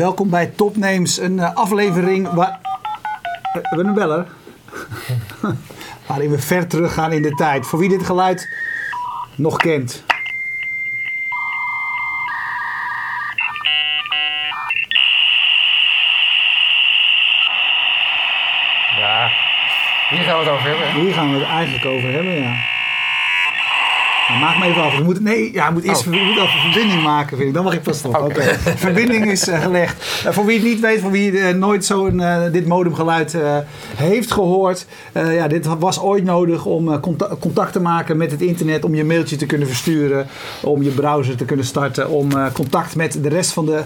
Welkom bij Topnames, een uh, aflevering waar... We hebben een beller. Waarin we ver teruggaan in de tijd. Voor wie dit geluid nog kent. Ja, hier gaan we het over hebben. Hier gaan we het eigenlijk over hebben, ja. Nou, maak me even af. We moeten, nee, ja, we moeten eerst oh. we moeten even verbinding maken, vind ik. Dan mag ik pas stoppen. Oké. verbinding is uh, gelegd. Uh, voor wie het niet weet, voor wie uh, nooit zo'n dit modemgeluid heeft gehoord. ja, dit was ooit nodig om contact, contact, te maken met het internet. Om je mailtje te kunnen versturen. Om je browser te kunnen starten. Om contact met de rest van de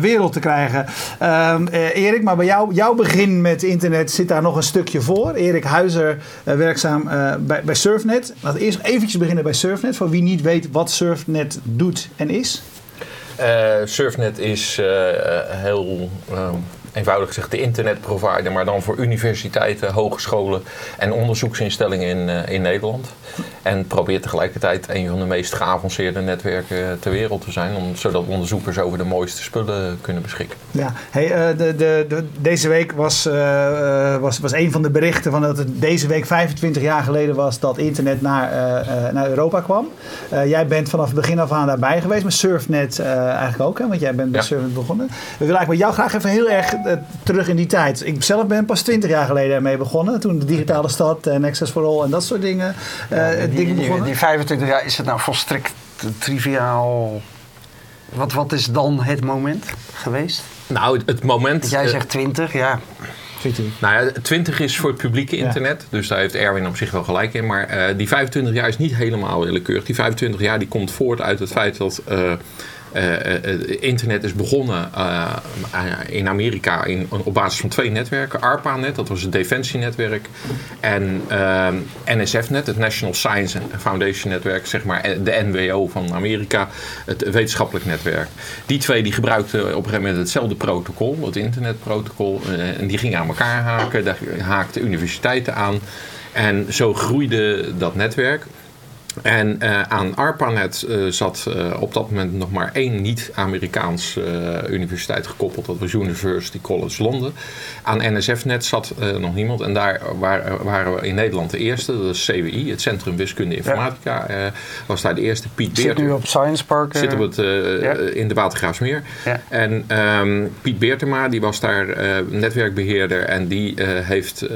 wereld te krijgen. Ehm, Erik, maar bij jou, jouw begin met internet zit daar nog een stukje voor. Erik Huizer, werkzaam bij, bij Surfnet. Laten we eerst eventjes beginnen bij Surfnet. Voor wie niet weet wat Surfnet doet en is? Uh, Surfnet is uh, heel eenvoudig gezegd de internetprovider, maar dan voor universiteiten, hogescholen en onderzoeksinstellingen in, uh, in Nederland. En probeert tegelijkertijd een van de meest geavanceerde netwerken ter wereld te zijn, om, zodat onderzoekers over de mooiste spullen kunnen beschikken. Ja, hey, uh, de, de, de, deze week was, uh, was, was een van de berichten van dat het deze week 25 jaar geleden was dat internet naar, naar Europa kwam. jij bent vanaf het begin af aan daarbij geweest, met Surfnet eigenlijk ook, hè, want jij bent met ja. Surfnet begonnen. We willen eigenlijk met jou graag even heel erg terug in die tijd. Ik zelf ben pas 20 jaar geleden ermee begonnen, toen de digitale stad en Access for All en dat soort dingen. Ja, die, die, 25 jaar, is het nou volstrekt triviaal? Wat, wat is dan het moment geweest? Nou, het, moment... jij zegt 20, ja. 20. Nou ja, 20 is voor het publieke internet. Dus daar heeft Erwin op zich wel gelijk in. Maar uh, die 25 jaar is niet helemaal willekeurig. Die 25 jaar die komt voort uit het feit dat... Uh, uh, internet is begonnen uh, in Amerika in, op basis van twee netwerken. ARPANET, dat was het defensienetwerk. En NSF-net, het National Science Foundation Netwerk, zeg maar de NWO van Amerika, het wetenschappelijk netwerk. Die twee die gebruikten op een gegeven moment hetzelfde protocol, het internetprotocol. en die gingen aan elkaar haken, daar haakten universiteiten aan. En zo groeide dat netwerk. En uh, aan ARPANET uh, zat uh, op dat moment nog maar één niet-Amerikaans universiteit gekoppeld. Dat was University College Londen. Aan NSF-net zat nog niemand. En daar waren, waren, we in Nederland de eerste. Dat is CWI, het Centrum Wiskunde Informatica. Ja. was daar de eerste. Piet Beerter. Zit nu op Science Park. Zit op het, ja. in de Watergraafsmeer. Ja. En um, Piet Beertema, die was daar netwerkbeheerder. En die heeft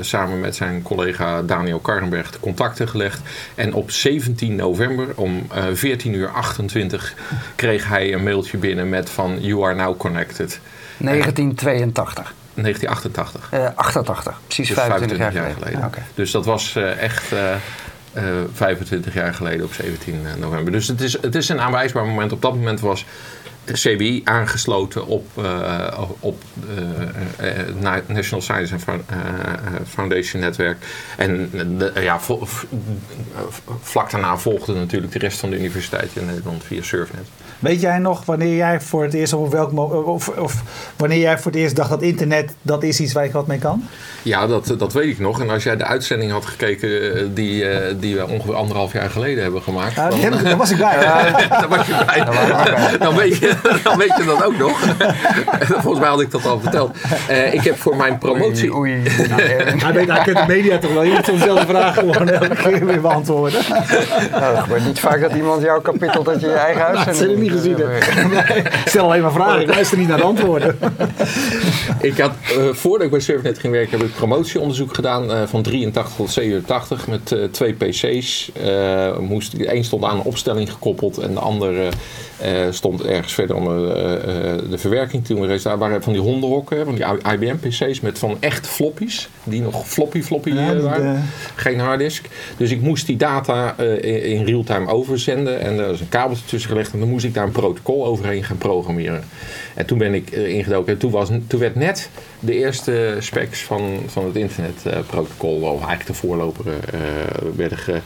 samen met zijn collega Daniel Karrenberg de contacten gelegd. En op 17 november om uh, 14 uur 28 kreeg hij een mailtje binnen met van You are now connected. 1982. 1988. Uh, 88, precies dus 25, 25, jaar, geleden. Okay. Dus dat was uh, echt uh, 25 jaar geleden op 17 november. Dus het is, het is een aanwijsbaar moment. Op dat moment was CBI aangesloten op, uh, op uh, National Science Foundation netwerk. En ja, vlak daarna volgde natuurlijk de rest van de universiteiten in Nederland via Surfnet. Weet jij nog wanneer jij voor het eerst, of, welk, of, of wanneer jij voor het eerst dacht dat internet dat is iets waar ik wat mee kan? Ja, dat, dat weet ik nog. En als jij de uitzending had gekeken die, die we ongeveer anderhalf jaar geleden hebben gemaakt. Ja, van, daar was ik bij. daar was je bij. Dan weet je, dan weet je dat ook nog. Volgens mij had ik dat al verteld. Uh, ik heb voor mijn promotie... Oei, oei. hij, weet, hij kent de media toch wel. Je moet dezelfde vraag gewoon elke keer weer beantwoorden. Nou, het gebeurt niet vaak dat iemand jouw kapitel dat je je eigen huis... Niet gezien. Stel alleen maar vragen. Ik luister niet naar de antwoorden. ik had, uh, voordat ik bij Surfnet ging werken, heb ik promotieonderzoek gedaan uh, van 83 tot 87 met uh, twee PC's. moest, één stond aan een opstelling gekoppeld en de andere stond ergens verder om de verwerking te doen. Daar waren van die hondenhokken, van die IBM-PC's met van echt floppies, die nog floppy floppy ja, waren. Geen harddisk. Dus ik moest die data in real-time overzenden en er was een kabeltje tussen gelegd en dan moest ik een protocol overheen gaan programmeren. En toen ben ik ingedoken. En toen, was, toen werd net de eerste specs van, van het internetprotocol, of eigenlijk de voorloper, uh, werden ge,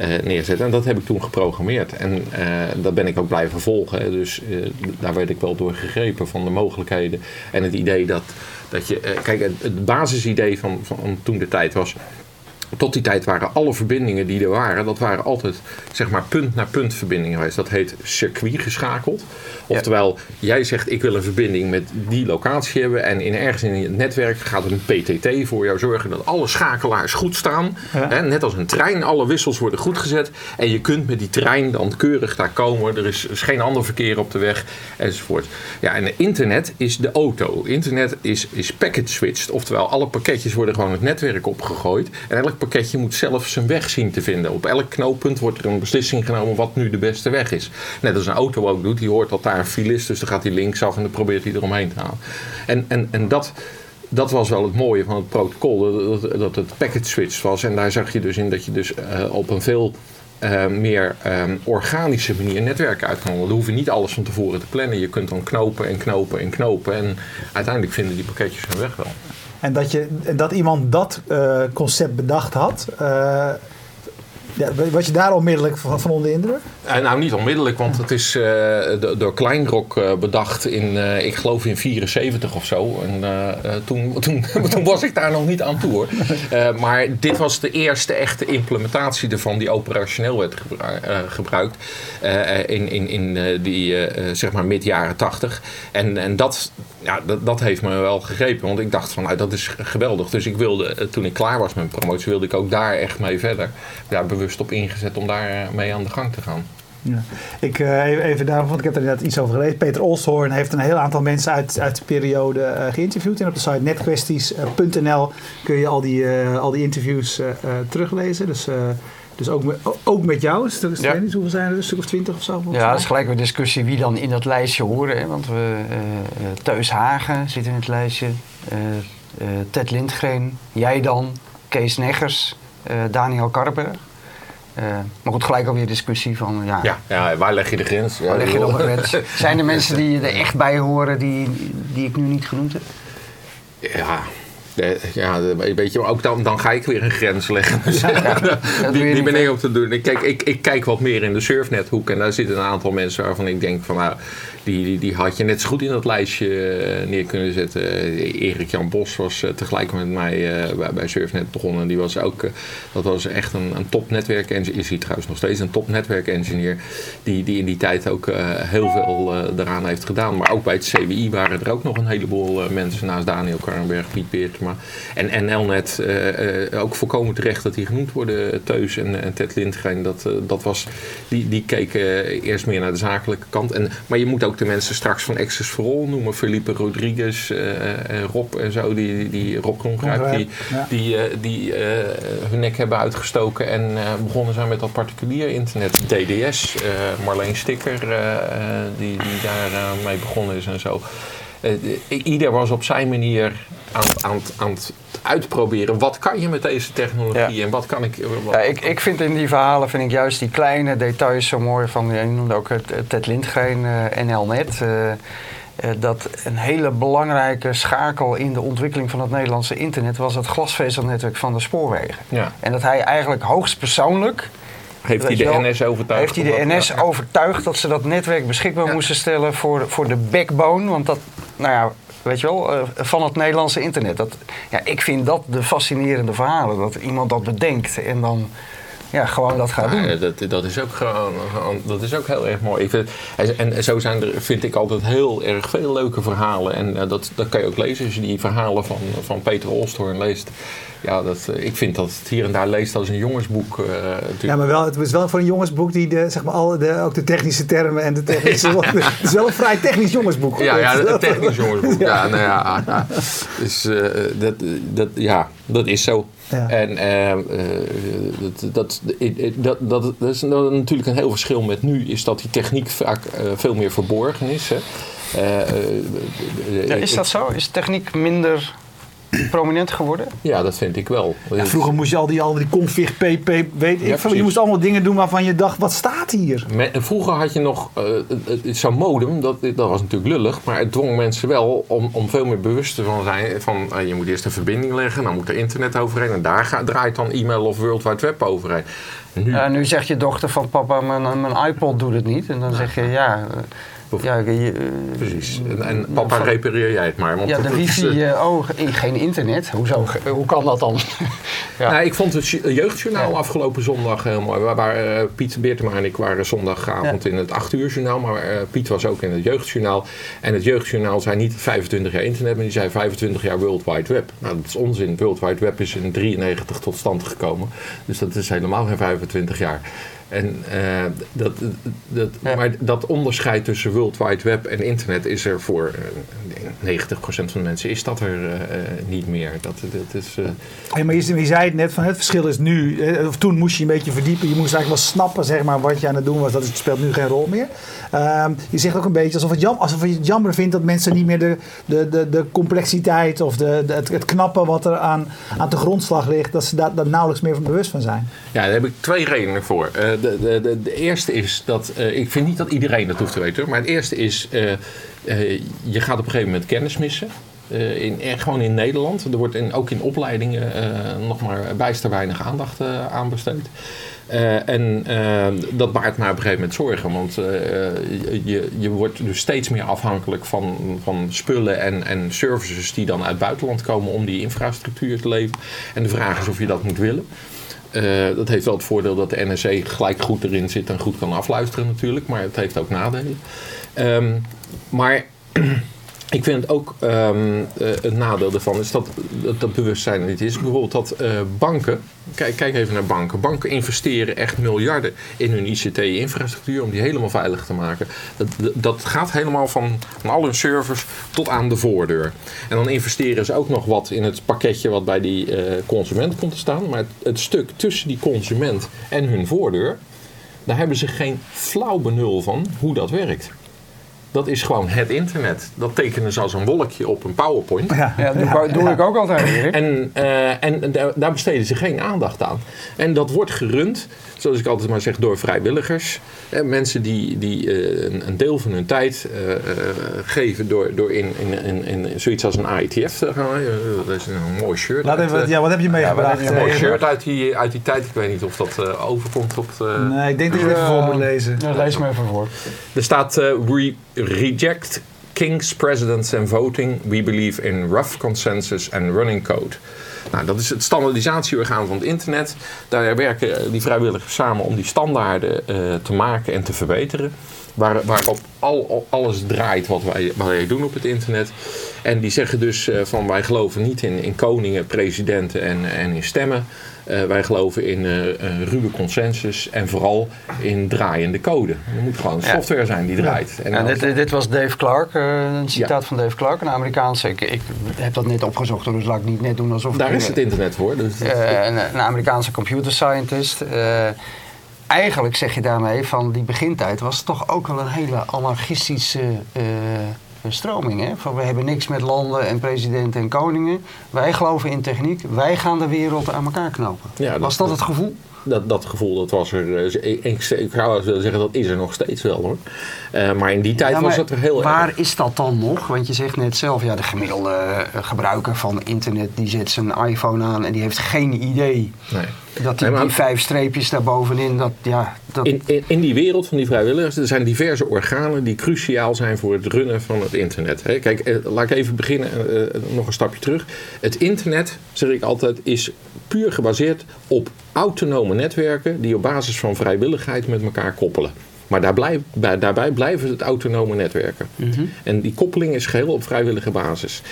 uh, neerzet. En dat heb ik toen geprogrammeerd. En dat ben ik ook blijven volgen. Dus daar werd ik wel door gegrepen van de mogelijkheden. En het idee dat, dat je. kijk, het, het basisidee van, van toen de tijd was tot die tijd waren alle verbindingen die er waren, dat waren altijd zeg maar punt naar punt verbindingen geweest. Dat heet circuit geschakeld. Oftewel, jij zegt ik wil een verbinding met die locatie hebben en in ergens in het netwerk gaat een PTT voor jou zorgen dat alle schakelaars goed staan. Hè, net als een trein, alle wissels worden goed gezet en je kunt met die trein dan keurig daar komen. Er is, is geen ander verkeer op de weg enzovoort. Ja, en internet is de auto. Internet is, is packet switched, oftewel alle pakketjes worden gewoon het netwerk opgegooid en elk pakketje moet zelf zijn weg zien te vinden. Op elk knooppunt wordt er een beslissing genomen wat nu de beste weg is. Net als een auto ook doet. Die hoort dat daar een file is, dus dan gaat hij linksaf en dan probeert hij eromheen te halen. En, en, en dat, dat was wel het mooie van het protocol, dat, dat het packet switch was. En daar zag je dus in dat je dus uh, op een veel uh, meer um, organische manier netwerken uit kan. We hoeven niet alles van tevoren te plannen. Je kunt dan knopen en knopen en knopen. En uiteindelijk vinden die pakketjes hun weg wel. En dat, je, dat iemand dat uh, concept bedacht had, uh, ja, was je daar onmiddellijk van, van onder de indruk? Uh, nou, niet onmiddellijk, want het is door Kleinrok bedacht in, ik geloof in 74 of zo. En toen, toen, toen was ik daar nog niet aan toe hoor. maar dit was de eerste echte implementatie ervan die operationeel werd gebruikt in, in, in die zeg maar mid jaren 80. En, en dat, ja, dat, dat heeft me wel gegrepen. Want ik dacht van, nou, dat is geweldig. Dus ik wilde, toen ik klaar was met mijn promotie, wilde ik ook daar echt mee verder. Bewust op ingezet om daar mee aan de gang te gaan. Ja. Ik, uh, even daarom, want ik heb er net iets over gelezen. Peter Olsthoorn heeft een heel aantal mensen uit, uit de periode uh, geïnterviewd. En op de site netkwesties.nl kun je al die, uh, al die interviews teruglezen. Dus dus ook met, ook met jou, is er, ja. niet, hoeveel zijn er? Een stuk of twintig of zo? Ja, dat is gelijk een discussie wie dan in dat lijstje horen. Hè? Want we, uh, Teus Hagen zit in het lijstje, uh, uh, Ted Lindgren, jij dan, Kees Neggers, Daniel Karper. Maar goed, gelijk alweer discussie van... Ja, ja, ja waar leg je de grens? Waar leg je de grens? Zijn er mensen die er echt bij horen die, die ik nu niet genoemd heb? Ja, ja, weet je, ook dan, dan ga ik weer een grens leggen. Dus, ja, die, die ben ik op te doen. Ik kijk, ik, ik kijk wat meer in de surfnethoek en daar zitten een aantal mensen waarvan ik denk van nou, die, die, had je net zo goed in dat lijstje eh, neer kunnen zetten. Erik Jan Bos was eh, tegelijk met mij bij, Surfnet begonnen. Die was ook, dat was echt een, een netwerkengineer. Is hij trouwens nog steeds een top netwerkengineer. Die, die in die tijd ook heel veel eraan heeft gedaan. Maar ook bij het CWI waren er ook nog een heleboel mensen naast Daniel Karrenberg, Piet Beertema. En, Elnet, ook volkomen terecht dat die genoemd worden. Teus en, en Ted Lindgren. Dat, dat was, die, die keken eerst meer naar de zakelijke kant. En, maar je moet ook de mensen straks van Access for All noemen. Felipe Rodriguez en Rob en zo. Die, die Rob Krongrijp. Die, ja. die, uh, die hun nek hebben uitgestoken en begonnen zijn met dat particulier internet. DDS, Marleen Sticker, die, die daar mee begonnen is en zo. ieder was op zijn manier aan, aan, aan het uitproberen. Wat kan je met deze technologie ja. en wat kan ik... Wat, ja, ik, ik vind in die verhalen vind ik juist die kleine details zo mooi. Van, je noemde ook het, Ted Lindgren, NLNet. Uh, uh, dat een hele belangrijke schakel in de ontwikkeling van het Nederlandse internet was het glasvezelnetwerk van de spoorwegen. Ja. En dat hij eigenlijk hoogstpersoonlijk heeft hij de wel, NS overtuigd? Heeft hij de NS ja. overtuigd dat ze dat netwerk beschikbaar ja. moesten stellen voor, voor de backbone? Want dat, nou ja, weet je wel, uh, van het Nederlandse internet. Dat, ja, ik vind dat de fascinerende verhalen. Dat iemand dat bedenkt en dan ja, gewoon dat gaat doen. Ja, dat, dat, is ook gewoon, dat is ook heel erg mooi. Ik vind, en zo zijn er, vind ik altijd heel erg veel leuke verhalen. En uh, dat, dat kan je ook lezen als je die verhalen van, van Peter Olsthoorn leest. Ja, dat, ik vind dat het hier en daar leest als een jongensboek. Uh, ja, maar wel, het is wel voor een jongensboek die de, zeg maar, al de, ook de technische termen en de technische... ja. Het is wel een vrij technisch jongensboek. Ja, ja, een technisch jongensboek. ja. nou ja, ja. Dus uh, dat, dat, ja, dat is zo. Ja. En uh, dat, dat, dat, dat, dat, is natuurlijk een heel verschil met nu, is dat die techniek vaak uh, veel meer verborgen is. Hè. Ja, is dat zo? Is techniek minder prominent geworden? Ja, dat vind ik wel. Ja, vroeger moest je al die, al die config, pp, weet ja, ik Je moest allemaal dingen doen waarvan je dacht, wat staat hier? Met, vroeger had je nog uh, zo'n modem, dat, dat was natuurlijk lullig, maar het dwong mensen wel om, om veel meer bewust te zijn van, uh, je moet eerst een verbinding leggen, dan moet er internet overheen en daar gaat, draait dan e-mail of World Wide Web overheen. Nu, Ja, nu zegt je dochter van papa, mijn, mijn iPod doet het niet. En dan zeg je, ja... eh, ja, je, eh, precies. En, en papa, van- repareer jij het maar. Want ja, de is, wifi, eh, eh, oh, ge- geen internet. Hoezo? Hoe kan dat dan? ja. Nou, ik vond het jeugdjournaal Ja. afgelopen zondag heel mooi. Waar, waar Piet Beertema en ik waren zondagavond in het 8 uur journaal. Maar Piet was ook in het jeugdjournaal. En het jeugdjournaal zei niet 25 jaar internet, maar die zei 25 jaar World Wide Web. Nou, dat is onzin. World Wide Web is in 93 tot stand gekomen. Dus dat is helemaal geen 25 jaar. En, eh, dat, dat, Ja. Maar dat onderscheid tussen World Wide Web en internet is er voor eh, 90% van de mensen is dat er eh, eh, niet meer. Dat, dat is, eh, Hey, maar je, je zei het net van het verschil is nu, eh, of toen moest je een beetje verdiepen. Je moest eigenlijk wel snappen zeg maar, wat je aan het doen was. Dat is- speelt nu geen rol meer. Ehm, je zegt ook een beetje alsof, het jam, alsof je het jammer vindt dat mensen niet meer de, de, de, de complexiteit of de, de- het, het knappen wat er aan, aan de grondslag ligt, dat ze daar, daar nauwelijks meer van bewust van zijn. Ja, daar heb ik twee redenen voor. De, de, de, eerste is dat, eh, ik vind niet dat iedereen dat hoeft te weten, maar het eerste is, eh, je gaat op een gegeven moment kennis missen. In, gewoon in Nederland. Er wordt in, ook in opleidingen nog maar bijster weinig aandacht aan besteed. En dat baart mij op een gegeven moment zorgen. Want je, je wordt dus steeds meer afhankelijk van, van spullen en, en services die dan uit het buitenland komen om die infrastructuur te leveren. En de vraag is of je dat moet willen. Eh, dat heeft wel het voordeel dat de NSC gelijk goed erin zit en goed kan afluisteren natuurlijk. Maar het heeft ook nadelen. Ehm, maar ik vind ook ehm, eh, een nadeel ervan is dat, dat bewustzijn er niet is. Bijvoorbeeld dat eh, banken, kijk, kijk even naar banken. Banken investeren echt miljarden in hun ICT-infrastructuur om die helemaal veilig te maken. Dat, dat gaat helemaal van, van al hun servers tot aan de voordeur. En dan investeren ze ook nog wat in het pakketje wat bij die eh, consument komt te staan. Maar het, het stuk tussen die consument en hun voordeur, daar hebben ze geen flauw benul van hoe dat werkt. Dat is gewoon het internet. Dat tekenen ze als een wolkje op een PowerPoint. Ja, Ja, doe, ik- ook altijd, Erik. En, eh, en daar, besteden ze geen aandacht aan. En dat wordt gerund, zoals ik altijd maar zeg, door vrijwilligers. Eh, mensen die, die eh, een, een deel van hun tijd eh, eh, geven door, door in, in, in, in zoiets als een AITF te gaan. Dat is een mooi shirt. Laat uit, even, ja, wat heb je meegebracht? een mooi shirt uit die, uit die tijd. Ik weet niet of dat eh, overkomt op. Nee, ik denk dat je het even voor moet lezen. Ja, lees me even voor. Er staat eh, we reject kings, presidents and voting. We believe in rough consensus and running code. Nou, dat is het standaardisatieorgaan van het internet. Daar werken die vrijwilligers samen om die standaarden eh, te maken en te verbeteren. Waar, waarop al, al- alles draait wat wij, wat wij doen op het internet. En die zeggen dus eh, van wij geloven niet in, in koningen, presidenten en, en in stemmen. Eh, wij geloven in eh, een ruwe consensus en vooral in draaiende code. Er moet gewoon software zijn die draait. En Ja, dit, dit was Dave Clark, eh, een citaat Ja. van Dave Clark, een Amerikaanse. Ik, ik heb dat net opgezocht, dus laat ik niet net doen alsof daar is het internet voor. Dus eh, een, een Amerikaanse computer scientist. Eh, eigenlijk zeg je daarmee van die begintijd was het toch ook wel een hele anarchistische eh, stroming. Hè? Van we hebben niks met landen en presidenten en koningen. Wij geloven in techniek. Wij gaan de wereld aan elkaar knopen. Ja, dat- was dat het gevoel? dat, dat gevoel dat was er. eh, Ik, zou zeggen dat is er nog steeds wel hoor. Eh, maar in die tijd Ja, was het er heel Waar erg. is dat dan nog? Want je zegt net zelf, ja, de gemiddelde eh, gebruiker van internet die zet zijn iPhone aan en die heeft geen idee Nee. Dat die, vijf streepjes daarbovenin, dat ja, dat, In, in, in die wereld van die vrijwilligers, er zijn diverse organen die cruciaal zijn voor het runnen van het internet. Hè. Kijk, eh, laat ik even beginnen, eh, eh, nog een stapje terug. Het internet, zeg ik altijd, is puur gebaseerd op autonome netwerken die op basis van vrijwilligheid met elkaar koppelen. Maar daar blijf, bij- daarbij blijven het autonome netwerken. En die koppeling is geheel op vrijwillige basis.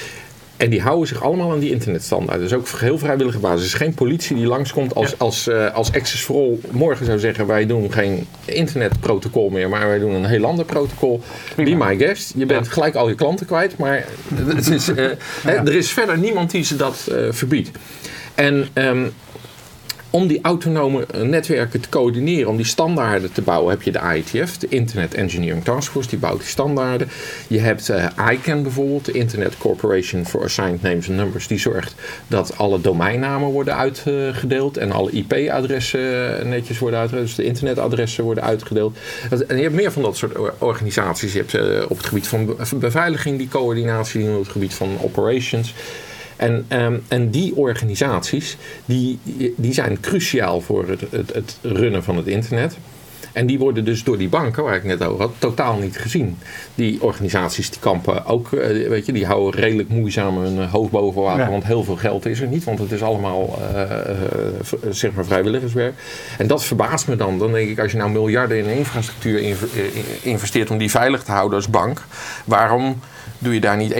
En die houden zich allemaal aan die internetstandaard. Dus ook heel vrijwillige basis. Er is geen politie die langskomt als, als, eh, als Access for All morgen zou zeggen... wij doen geen internetprotocol meer, maar wij doen een heel ander protocol. Be my guest. Je bent gelijk al je klanten kwijt. Maar het is, eh, hè, er is verder niemand die ze dat eh, verbiedt. En ehm, om die autonome eh, netwerken te coördineren, om die standaarden te bouwen, heb je de IETF, de Internet Engineering Task Force, die bouwt die standaarden. Je hebt eh, ICANN bijvoorbeeld, de Internet Corporation for Assigned Names and Numbers, die zorgt dat alle domeinnamen worden uitgedeeld en alle IP-adressen netjes worden uitgedeeld, dus de internetadressen worden uitgedeeld. En je hebt meer van dat soort or- organisaties. Je hebt eh, op het gebied van be- beveiliging die coördinatie, op het gebied van operations. En, ehm, en die organisaties die, die zijn cruciaal voor het, het, het runnen van het internet. En die worden dus door die banken, waar ik net over had, totaal niet gezien. Die organisaties die kampen ook, eh, weet je, die houden redelijk moeizaam hun eh, hoofd boven water. Ja. Want heel veel geld is er niet, want het is allemaal eh, zeg maar vrijwilligerswerk. En dat verbaast me dan. Dan denk ik, als je nou miljarden in infrastructuur inv- investeert om die veilig te houden als bank, waarom doe je daar niet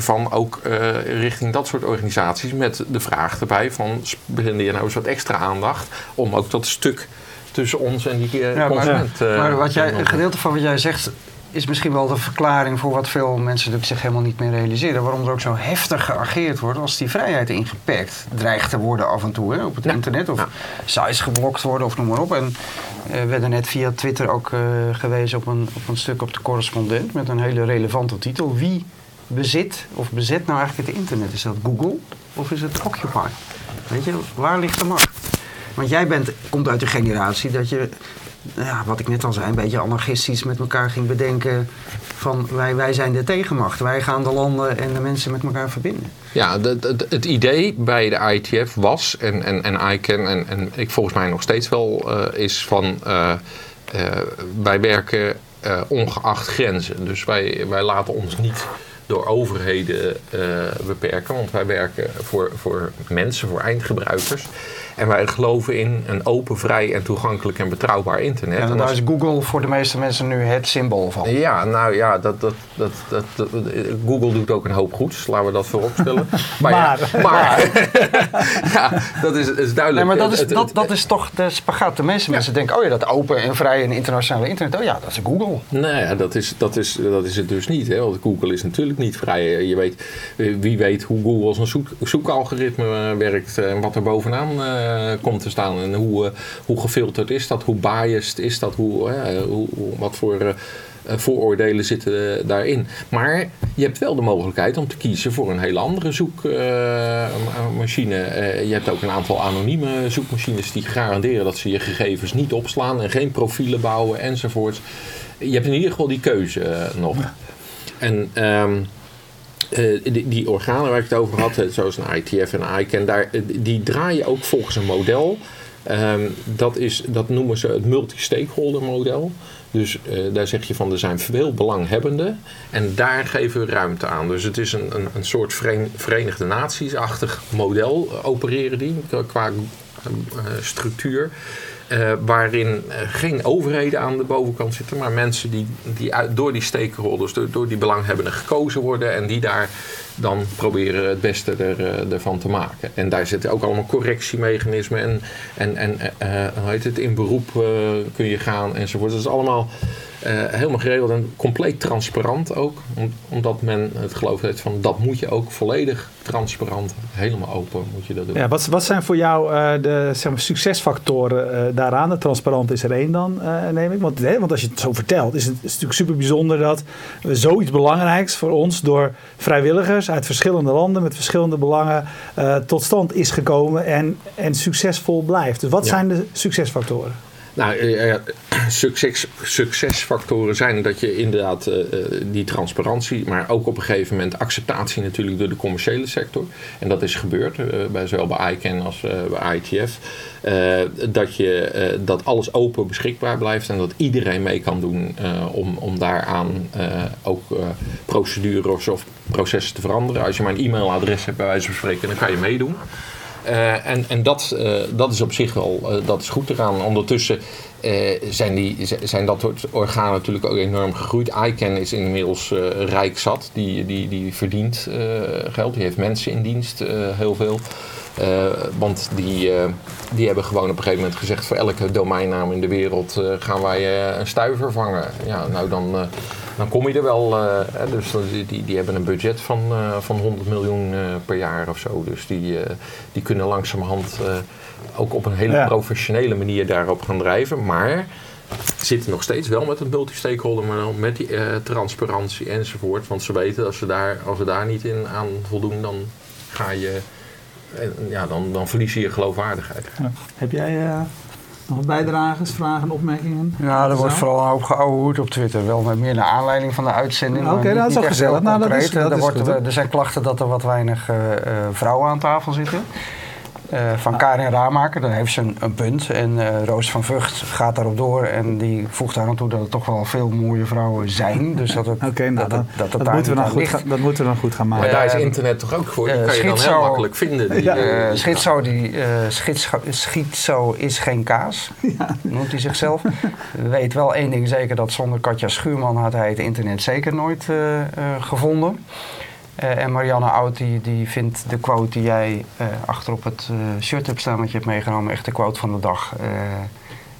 1% van ook eh, richting dat soort organisaties met de vraag erbij van spende je nou eens wat extra aandacht om ook dat stuk tussen ons en die eh, Ja, maar- consument. eh, maar wat jij, een gedeelte van wat jij zegt is misschien wel de verklaring voor wat veel mensen zich helemaal niet meer realiseren. Waarom er ook zo heftig geageerd wordt als die vrijheid ingeperkt dreigt te worden af en toe hè, op het Ja. internet. Of Ja. sites geblokt worden of noem maar op. En eh, we werden net via Twitter ook eh, gewezen op een, op een stuk op de correspondent met een hele relevante titel. Wie bezit of bezet nou eigenlijk het internet? Is dat Google of is het Occupy? Weet je, waar ligt de macht? Want jij bent, komt uit de generatie dat je, ja, wat ik net al zei, een beetje anarchistisch met elkaar ging bedenken. Van wij, wij zijn de tegenmacht. Wij gaan de landen en de mensen met elkaar verbinden. Ja, het, idee bij de ITF was, en, en, en ICANN, en, en ik volgens mij nog steeds wel, eh, is van eh, eh, wij werken ongeacht grenzen. Dus wij, wij laten ons niet door overheden beperken, want wij werken voor, voor mensen, voor eindgebruikers. En wij geloven in een open, vrij en toegankelijk en betrouwbaar internet. En En daar is Google voor de meeste mensen nu het symbool van. ja, nou ja, dat, dat, dat, dat, Google doet ook een hoop goeds. Laten we dat vooropstellen. Maar, ja, maar ja, dat is, is duidelijk. Nee, maar dat is, dat, dat is toch de spagaat. De meeste mensen denken, oh ja, dat open en vrij en internationale internet. Oh ja, dat is Google. Nou ja, dat is, dat, is, dat is het dus niet. Hè? Want Google is natuurlijk niet vrij. Je weet, eh, wie weet hoe Google als een zoek, zoekalgoritme eh, werkt en wat er bovenaan eh, komt te staan. En hoe, eh, hoe gefilterd is dat, hoe biased is dat, hoe, eh, hoe, wat voor eh, eh, vooroordelen zitten eh, daarin. Maar je hebt wel de mogelijkheid om te kiezen voor een hele andere zoekmachine. je hebt ook een aantal anonieme zoekmachines die garanderen dat ze je gegevens niet opslaan en geen profielen bouwen enzovoorts. Je hebt in ieder geval die keuze eh, nog. En ehm, eh, die, organen waar ik het over had, eh, zoals een ITF en ICANN, daar, eh, die draaien ook volgens een model. Ehm, dat, is, dat noemen ze het multi-stakeholder model. Dus daar zeg je van er zijn veel belanghebbenden en daar geven we ruimte aan. Dus het is een, een, een soort Veren- Verenigde Naties-achtig model opereren die qua structuur. Eh, waarin eh, geen overheden aan de bovenkant zitten, maar mensen die, die door die stakeholders, door, door die belanghebbenden gekozen worden en die daar dan proberen het beste er, eh, ervan te maken. En daar zitten ook allemaal correctiemechanismen en, en, en hoe heet het, in beroep kun je gaan enzovoort. Dat is allemaal helemaal geregeld en compleet transparant ook, om- omdat men het geloof heeft van dat moet je ook volledig transparant, helemaal open moet je dat doen. Ja, wat, wat zijn voor jou eh, de zeg maar, succesfactoren eh, daaraan? De transparant is er één dan, eh, neem ik. Want, hè, want als je het zo vertelt, is het, is het natuurlijk super bijzonder dat we zoiets belangrijks voor ons door vrijwilligers uit verschillende landen met verschillende belangen eh, tot stand is gekomen en, en succesvol blijft. Dus wat Ja. zijn de succesfactoren? Nou, eh, eh, succes, succesfactoren zijn dat je inderdaad eh, die transparantie, maar ook op een gegeven moment acceptatie natuurlijk door de commerciële sector. En dat is gebeurd, bij, zowel bij ICANN als bij ITF. dat, je, dat alles open beschikbaar blijft en dat iedereen mee kan doen om, om daaraan ook procedures of processen te veranderen. Als je maar een e-mailadres hebt bij wijze van spreken, dan kan je meedoen. Eh, en en dat, eh, dat is op zich wel eh, dat is goed eraan. Ondertussen eh, zijn, die, zijn dat soort organen natuurlijk ook enorm gegroeid. ICANN is inmiddels eh, rijk zat. Die, die, die verdient eh, geld. Die heeft mensen in dienst, heel veel. Want die, die hebben gewoon op een gegeven moment gezegd... voor elke domeinnaam in de wereld gaan wij een stuiver vangen. Ja, nou dan, dan kom je er wel. dus die, die, hebben een budget van, van 100 miljoen per jaar of zo. Dus die, die kunnen langzamerhand eh, ook op een hele Ja. professionele manier daarop gaan drijven. Maar zitten nog steeds wel met een multi-stakeholder model, met die eh, transparantie enzovoort. Want ze weten als ze daar, als ze daar niet in aan voldoen, dan ga je. en ja, dan, dan verlies je je geloofwaardigheid. Ja. Heb jij... eh, Nog bijdragers, vragen, opmerkingen? Ja, er wordt vooral een hoop geouwehoerd op Twitter. Wel met meer naar aanleiding van de uitzending. Oké, nou, dat is heel gezellig. Nou, dat is- dat er, is wordt, goed, hoor. er zijn klachten dat er wat weinig eh, eh, vrouwen aan tafel zitten. Eh, van Karin Raamaker, daar heeft ze een, een punt. En eh, Roos van Vught gaat daarop door. En die voegt daar aan toe dat er toch wel veel mooie vrouwen zijn. Dus dat het, Oké, nou, dat, het- dat, dat, het moeten we dan goed gaan, dat moeten we dan goed gaan Maar maken. daar is Eh, internet toch ook voor? Die kan je dan heel makkelijk vinden. Die, Ja. schizo, die, eh, schizo, schizo is geen kaas, noemt hij zichzelf. Weet wel één ding zeker, dat zonder Katja Schuurman had hij het internet zeker nooit eh, eh, gevonden. Eh, en Marianne Oud die, die vindt de quote die jij eh, achter op het eh, shirt hebt staan, wat je hebt meegenomen, echt de quote van de dag. Eh,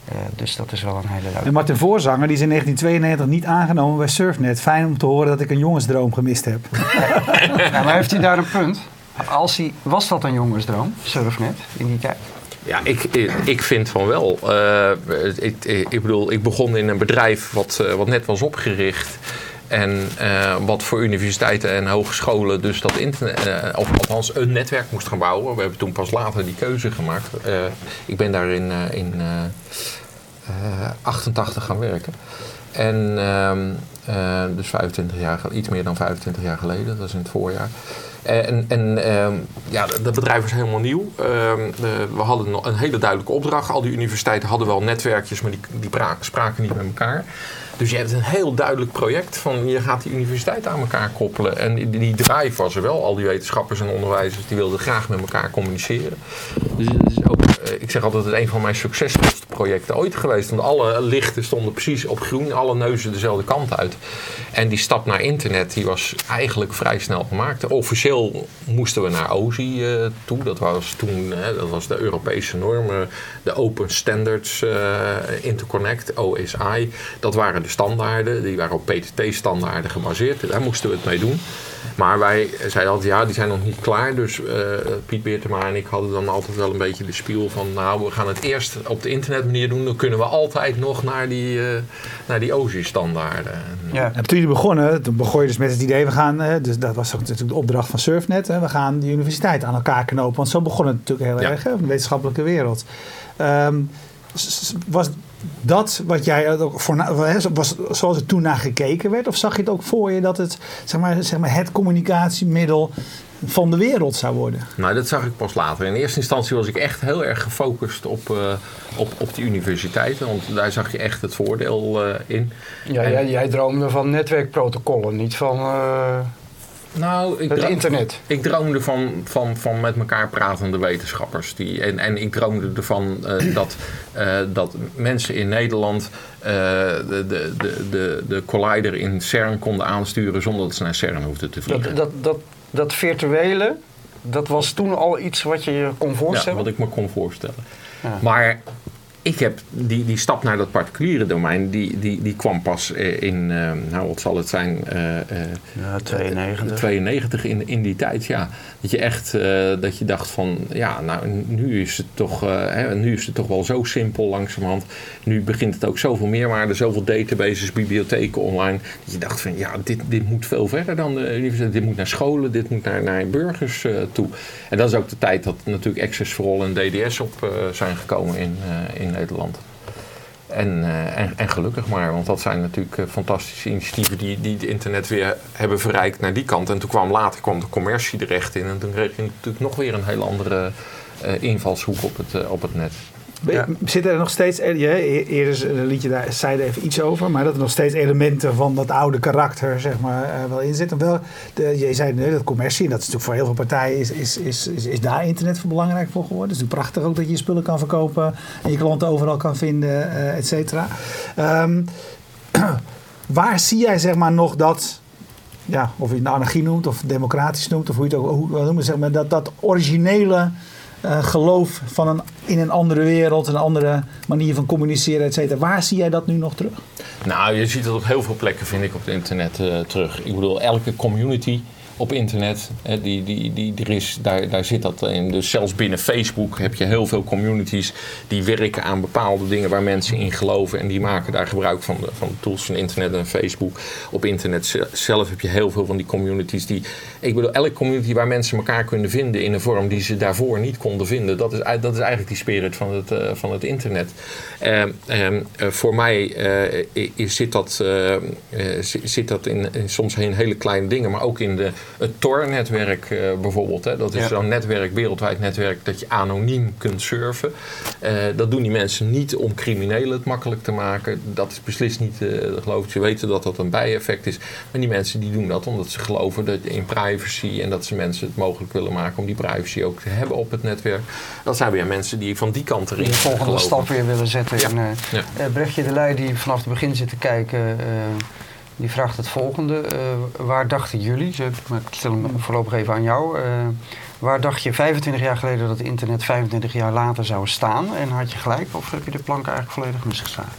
eh, dus dat is wel een hele leuke. En Martin Voorzanger, die is in 1992 niet aangenomen bij Surfnet. Fijn om te horen dat ik een jongensdroom gemist heb. Ja, maar heeft hij daar een punt? Als hij, was dat een jongensdroom, Surfnet, in die tijd? Ja, ik, ik, vind van wel. Eh, ik, ik bedoel, ik begon in een bedrijf wat, wat net was opgericht. En eh, wat voor universiteiten en hogescholen dus dat internet, eh, of althans een netwerk moest gaan bouwen. We hebben toen pas later die keuze gemaakt. Eh, ik ben daar in, in eh, eh, 88 gaan werken. En ehm, eh, dus 25 jaar, iets meer dan 25 jaar geleden, dat was in het voorjaar. En, en ehm, ja, dat bedrijf was helemaal nieuw. Ehm, eh, we hadden een hele duidelijke opdracht. Al die universiteiten hadden wel netwerkjes, maar die, die pra- spraken niet met elkaar. Dus je hebt een heel duidelijk project van je gaat die universiteit aan elkaar koppelen. En die, die drive was er wel. Al die wetenschappers en onderwijzers die wilden graag met elkaar communiceren. Dus het is ook, eh, ik zeg altijd, het een van mijn succesvolste projecten ooit geweest. Want alle lichten stonden precies op groen, alle neuzen dezelfde kant uit. En die stap naar internet die was eigenlijk vrij snel gemaakt. Officieel moesten we naar OSI eh, toe. Dat was toen hè, dat was de Europese normen, de Open Standards eh, Interconnect, OSI. Dat waren de standaarden, die waren op PTT-standaarden gebaseerd. Daar moesten we het mee doen. Maar wij zeiden altijd, ja, die zijn nog niet klaar. Dus eh, Piet Beertema en ik hadden dan altijd wel een beetje de spiel van... nou, we gaan het eerst op de internetmanier doen. Dan kunnen we altijd nog naar die, eh, naar die OSI-standaarden. Ja. En toen jullie begonnen, toen begon je dus met het idee, we gaan, eh, dus dat was ook natuurlijk de opdracht van Surfnet, hè, we gaan de universiteit aan elkaar knopen. Want zo begon het natuurlijk heel Ja. erg, hè, de wetenschappelijke wereld. Ehm, was dat wat jij ook voor, was zoals er toen naar gekeken werd? Of zag je het ook voor je dat het zeg maar, zeg maar, het communicatiemiddel van de wereld zou worden? Nou, dat zag ik pas later. In eerste instantie was ik echt heel erg gefocust op, eh, op, op die universiteiten. Want daar zag je echt het voordeel eh, in. Ja, En- jij, jij droomde van netwerkprotocollen, niet van eh, Nou, ik het internet. Ik droomde van, van, van met elkaar pratende wetenschappers. Die, en, en ik droomde ervan eh, dat, eh, dat mensen in Nederland eh, de, de, de, de, de collider in CERN konden aansturen zonder dat ze naar CERN hoefden te vliegen. Dat, dat, dat, dat virtuele, dat was toen al iets wat je je kon ja, voorstellen? wat ik me kon voorstellen. Ja. Maar ik heb die, die stap naar dat particuliere domein, die, die, die kwam pas eh, in, eh, nou wat zal het zijn, eh, eh, Ja, 92. 92 in, in die tijd, ja. Dat je echt, eh, dat je dacht van, ja, nou, nu is het toch, eh, hè, nu is het toch wel zo simpel langzamerhand. Nu begint het ook zoveel meerwaarde, zoveel databases, bibliotheken online. Dat je dacht van, ja, dit, dit moet veel verder dan de universiteit. Dit moet naar scholen, dit moet naar, naar burgers eh, toe. En dat is ook de tijd dat natuurlijk Access for All en DDS op eh, zijn gekomen in, eh, in Nederland. En, eh, en, en gelukkig maar, want dat zijn natuurlijk eh, fantastische initiatieven die, die het internet weer hebben verrijkt naar die kant. En toen kwam later kwam de commercie er echt in. En toen kreeg je natuurlijk nog weer een heel andere eh, invalshoek op het, op het net. Ja. Zitten er nog steeds, eh, je, e- eerder een liedje daar zei er even iets over, maar dat er nog steeds elementen van dat oude karakter zeg maar, eh, wel in zitten. Wel, de, je zei net dat commercie, en dat is natuurlijk voor heel veel partijen, is, is, is, is, is daar internet voor belangrijk voor geworden. Het is natuurlijk prachtig ook dat je je spullen kan verkopen en je klanten overal kan vinden, eh et cetera. Ehm, waar zie jij zeg maar nog dat, ja, of je het nou anarchie noemt of democratisch noemt, of hoe je het ook hoe, noemen, zeg maar, dat, dat originele eh, geloof van een, in een andere wereld, een andere manier van communiceren, et cetera. Waar zie jij dat nu nog terug? Nou, je ziet het op heel veel plekken, vind ik, op het internet eh, terug. Ik bedoel, elke community op internet. Die, die, die, er is, daar, daar zit dat in. Dus zelfs binnen Facebook heb je heel veel communities die werken aan bepaalde dingen waar mensen in geloven. En die maken daar gebruik van van de tools van internet en Facebook. Op internet zelf heb je heel veel van die communities die. Ik bedoel, elke community waar mensen elkaar kunnen vinden in een vorm die ze daarvoor niet konden vinden. Dat is, dat is eigenlijk die spirit van het, uh, van het internet. Uh, voor mij zit dat, zit dat in, in soms in hele kleine dingen, maar ook in de, het Tor-netwerk bijvoorbeeld. Hè. Dat is zo'n netwerk, wereldwijd netwerk, dat je anoniem kunt surfen. dat doen die mensen niet om criminelen het makkelijk te maken. Dat is beslist niet, geloof ik. Ze weten dat dat een bijeffect is. Maar die mensen die doen dat omdat ze geloven dat in privacy en dat ze mensen het mogelijk willen maken om die privacy ook te hebben op het netwerk. Dat zijn weer mensen die van die kant erin Die de volgende geloven. stap weer willen zetten. Ja. En, Ja. Brechtje de Leij, die vanaf het begin zit te kijken, die vraagt het volgende. Uh, waar dachten jullie, maar ik stel hem voorlopig even aan jou. Uh, waar dacht je 25 jaar geleden dat het internet 25 jaar later zou staan? En had je gelijk of heb je de plank eigenlijk volledig misgeslagen?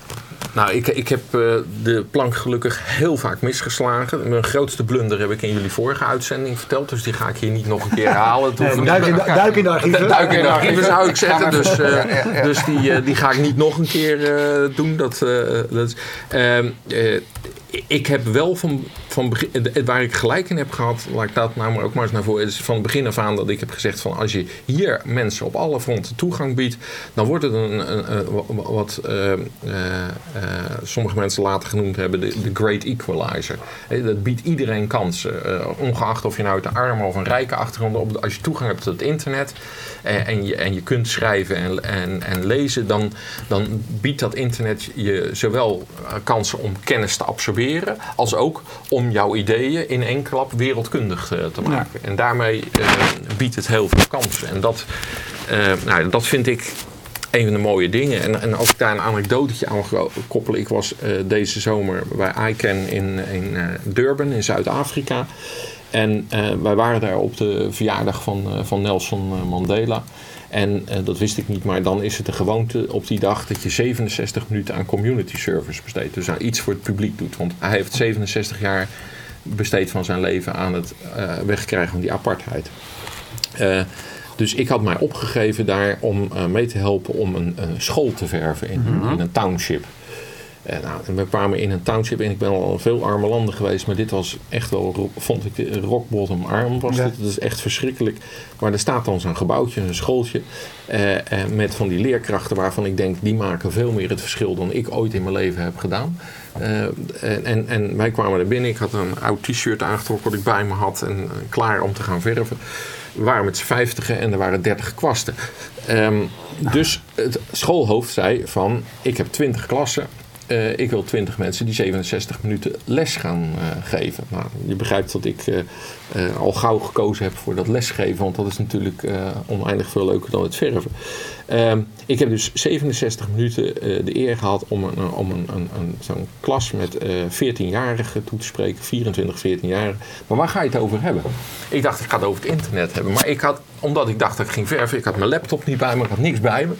Nou, ik, ik heb uh, de plank gelukkig heel vaak misgeslagen. Mijn grootste blunder heb ik in jullie vorige uitzending verteld. Dus die ga ik hier niet nog een keer herhalen. Nee, duik, in de, duik in de archieven. Duik in de archieven zou ik zeggen. Dus, uh, ja, ja, ja. dus die, uh, die ga ik niet nog een keer doen. Dat, dat ehm, ik heb wel van, van waar ik gelijk in heb gehad, laat ik dat nou ook maar eens naar voren. is van begin af aan dat ik heb gezegd van als je hier mensen op alle fronten toegang biedt, dan wordt het een, wat uh, uh, uh, sommige mensen later genoemd hebben, de, de great equalizer. dat biedt iedereen kansen, ongeacht of je nou uit een arme of een rijke achtergrond op, als je toegang hebt tot het internet en, je, en je kunt schrijven en, en, en lezen, dan, dan biedt dat internet je zowel kansen om kennis te absorberen als ook om jouw ideeën in één klap wereldkundig uh, te maken. Ja. En daarmee uh, biedt het heel veel kansen. En dat, uh, nou, dat vind ik een van de mooie dingen. En, en als ik daar een anekdotetje aan koppelen. Ik was deze zomer bij ICANN in, in Durban in Zuid-Afrika. En wij waren daar op de verjaardag van, van Nelson Mandela. En uh, dat wist ik niet, maar dan is het de gewoonte op die dag dat je 67 minuten aan community service besteedt. Dus aan iets voor het publiek doet. Want hij heeft 67 jaar besteed van zijn leven aan het uh, wegkrijgen van die apartheid. Uh, dus ik had mij opgegeven daar om mee te helpen om een, een school te verven in, mm -hmm. in een township. Uh, nou, we kwamen in een township en ik ben al in veel arme landen geweest, maar dit was echt wel, vond ik, rock bottom arm was ja. dit. Dat is echt verschrikkelijk. Maar er staat dan zo'n gebouwtje, een schooltje, uh, uh, met van die leerkrachten waarvan ik denk, die maken veel meer het verschil dan ik ooit in mijn leven heb gedaan. en, en wij kwamen er binnen, ik had een oud t-shirt aangetrokken wat ik bij me had en klaar om te gaan verven. We waren met z'n vijftigen en er waren dertig kwasten. Um, dus het schoolhoofd zei van, ik heb twintig klassen. Uh, ik wil 20 mensen die 67 minuten les gaan uh, geven. Nou, je begrijpt dat ik uh, al gauw gekozen heb voor dat lesgeven, want dat is natuurlijk oneindig veel leuker dan het verven. Ehm, ik heb dus 67 minuten de eer gehad om, een, om een, een, een, zo'n klas met 14-jarigen toe te spreken, 24, 14-jarigen. Maar waar ga je het over hebben? Ik dacht, ik ga het over het internet hebben. Maar ik had, omdat ik dacht dat ik ging verven, ik had mijn laptop niet bij me, ik had niks bij me.